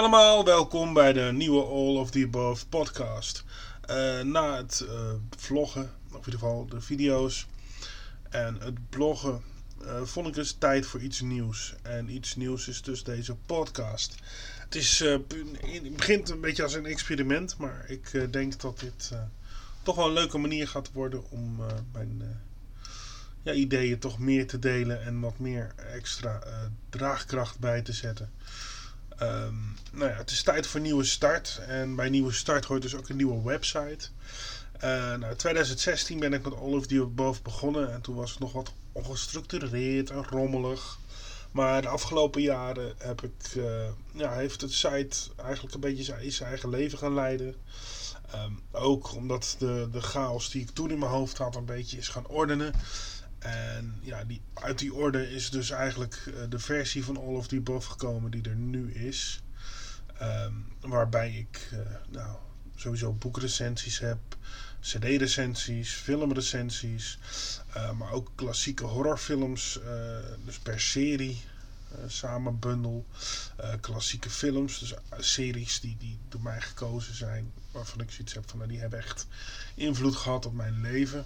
allemaal, welkom bij de nieuwe All of the Above podcast. Uh, na het uh, vloggen, of in ieder geval de video's en het bloggen, uh, vond ik dus tijd voor iets nieuws. En iets nieuws is dus deze podcast. Het, is, begint een beetje als een experiment, maar ik denk dat dit toch wel een leuke manier gaat worden om mijn ja, ideeën toch meer te delen en wat meer extra draagkracht bij te zetten. Um, nou ja, het is tijd voor nieuwe start. En bij nieuwe start hoort dus ook een nieuwe website. Uh, nou, 2016 ben ik met All of the Above begonnen. En toen was het nog wat ongestructureerd en rommelig. Maar de afgelopen jaren heb ik, uh, ja, heeft het site eigenlijk een beetje zijn, eigen leven gaan leiden. Um, ook omdat de, de chaos die ik toen in mijn hoofd had een beetje is gaan ordenen. En ja, die, uit die orde is dus eigenlijk uh, de versie van All of the Above gekomen die er nu is. Um, waarbij ik uh, nou, sowieso boekrecensies heb, cd-recensies, filmrecensies, uh, maar ook klassieke horrorfilms, dus per serie samenbundel. klassieke films, dus series die, die door mij gekozen zijn, waarvan ik zoiets heb van nou, die hebben echt invloed gehad op mijn leven.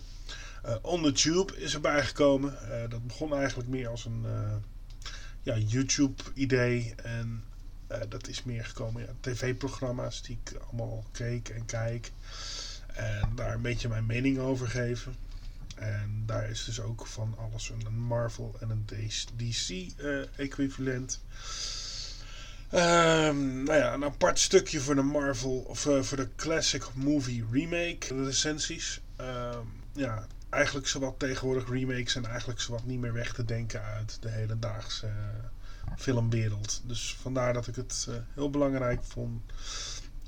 Uh, On the Tube is erbij gekomen. Uh, dat begon eigenlijk meer als een uh, ja, YouTube-idee. En dat is meer gekomen. Ja, TV-programma's die ik allemaal keek en kijk. En daar een beetje mijn mening over geven. En daar is dus ook van alles een Marvel en een DC-equivalent. Um, nou ja, een apart stukje voor de Marvel of voor de Classic Movie Remake, recensies. Um, ja, eigenlijk zowat tegenwoordig remakes zijn eigenlijk zowat niet meer weg te denken uit de hedendaagse uh, filmwereld. Dus vandaar dat ik het uh, heel belangrijk vond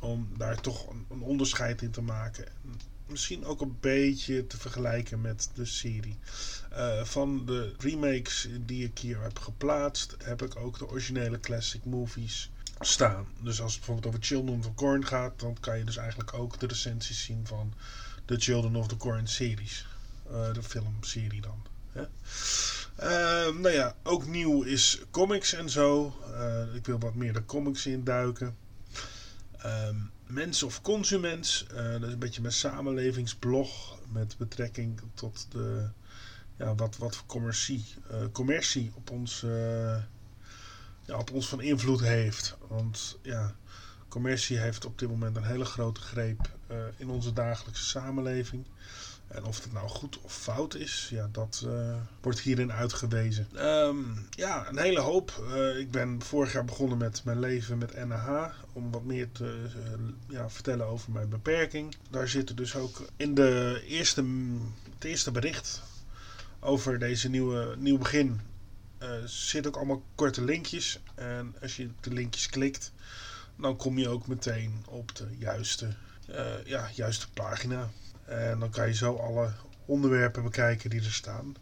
om daar toch een, onderscheid in te maken. Misschien ook een beetje te vergelijken met de serie. Uh, van de remakes die ik hier heb geplaatst, heb ik ook de originele classic movies staan. Dus als het bijvoorbeeld over Children of the Corn gaat, dan kan je dus eigenlijk ook de recensies zien van de Children of the Corn series. Uh, de filmserie dan. Hè? Uh, nou ja, ook nieuw is comics en zo. Uh, ik wil wat meer de comics induiken. Ehm, mens of consument, dat is een beetje mijn samenlevingsblog met betrekking tot de, ja, wat, wat voor commercie, commercie op ons, ja, op ons van invloed heeft. Want ja, commercie heeft op dit moment een hele grote greep in onze dagelijkse samenleving. En of het nou goed of fout is, ja, dat uh, wordt hierin uitgewezen. Um, ja, een hele hoop. Uh, ik ben vorig jaar begonnen met mijn leven met NH. Om wat meer te ja, vertellen over mijn beperking. Daar zitten dus ook in de eerste, het eerste bericht over deze nieuwe nieuw begin. zit ook allemaal korte linkjes. En als je de linkjes klikt, dan kom je ook meteen op de juiste, ja, juiste pagina. En dan kan je zo alle onderwerpen bekijken die er staan.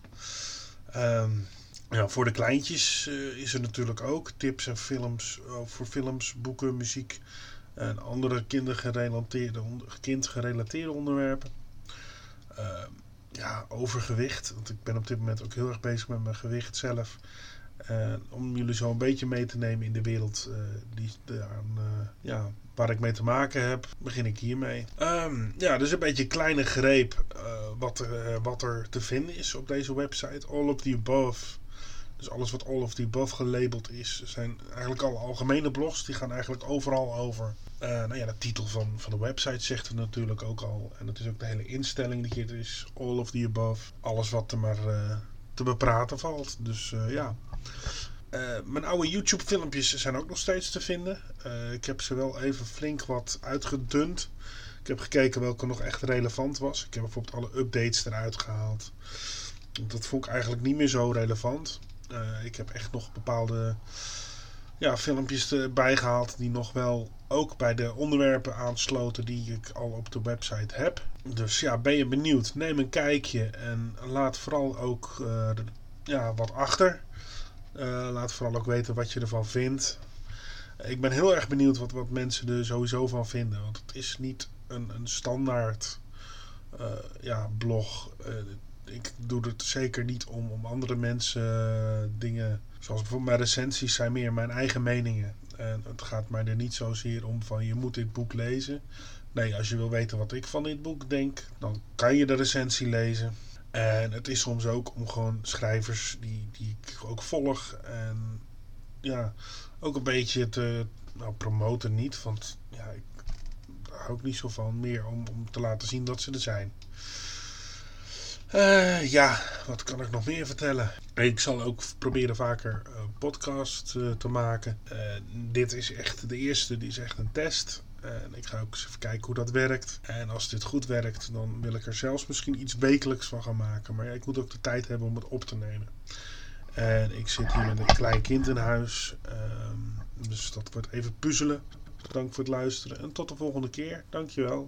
Um, ja, voor de kleintjes uh, is er natuurlijk ook tips en films uh, voor films, boeken, muziek en andere kindergerelateerde, kindgerelateerde onderwerpen. Uh, ja, overgewicht. Want ik ben op dit moment ook heel erg bezig met mijn gewicht zelf. Om jullie zo een beetje mee te nemen in de wereld uh, die, aan, uh, ja, waar ik mee te maken heb, begin ik hiermee. Um, ja, dus een beetje kleine greep wat, er, wat er te vinden is op deze website. All of the above. Dus alles wat all of the above gelabeld is, zijn eigenlijk alle algemene blogs. Die gaan eigenlijk overal over. nou ja, de titel van, van de website zegt het natuurlijk ook al. En dat is ook de hele instelling die hier is. All of the above. Alles wat er maar te bepraten valt. Dus ja. Uh, mijn oude YouTube filmpjes zijn ook nog steeds te vinden. Uh, ik heb ze wel even flink wat uitgedund. Ik heb gekeken welke nog echt relevant was. Ik heb bijvoorbeeld alle updates eruit gehaald. Dat vond ik eigenlijk niet meer zo relevant. Uh, ik heb echt nog bepaalde ja, filmpjes erbij gehaald die nog wel ook bij de onderwerpen aansloten die ik al op de website heb. Dus ja, ben je benieuwd? Neem een kijkje en laat vooral ook ja, wat achter. Uh, laat vooral ook weten wat je ervan vindt. Ik ben heel erg benieuwd wat, wat mensen er sowieso van vinden. Want het is niet een, een standaard uh, ja, blog. Uh, ik doe het zeker niet om, om andere mensen dingen. Zoals bijvoorbeeld mijn recensies zijn meer mijn eigen meningen. En het gaat mij er niet zozeer om van je moet dit boek lezen. Nee, als je wil weten wat ik van dit boek denk, dan kan je de recensie lezen. En het is soms ook om gewoon schrijvers die, die ik ook volg. En ja, ook een beetje te nou, promoten niet. Want ja, ik hou ook niet zo van meer om, om te laten zien dat ze er zijn. Uh, ja, wat kan ik nog meer vertellen? Ik zal ook proberen vaker uh, podcast uh, te maken. dit is echt de eerste, die is echt een test. En ik ga ook eens even kijken hoe dat werkt. En als dit goed werkt, dan wil ik er zelfs misschien iets wekelijks van gaan maken. Maar ja, ik moet ook de tijd hebben om het op te nemen. En ik zit hier met een klein kind in huis. Um, dus dat wordt even puzzelen. Dank voor het luisteren en tot de volgende keer. Dankjewel.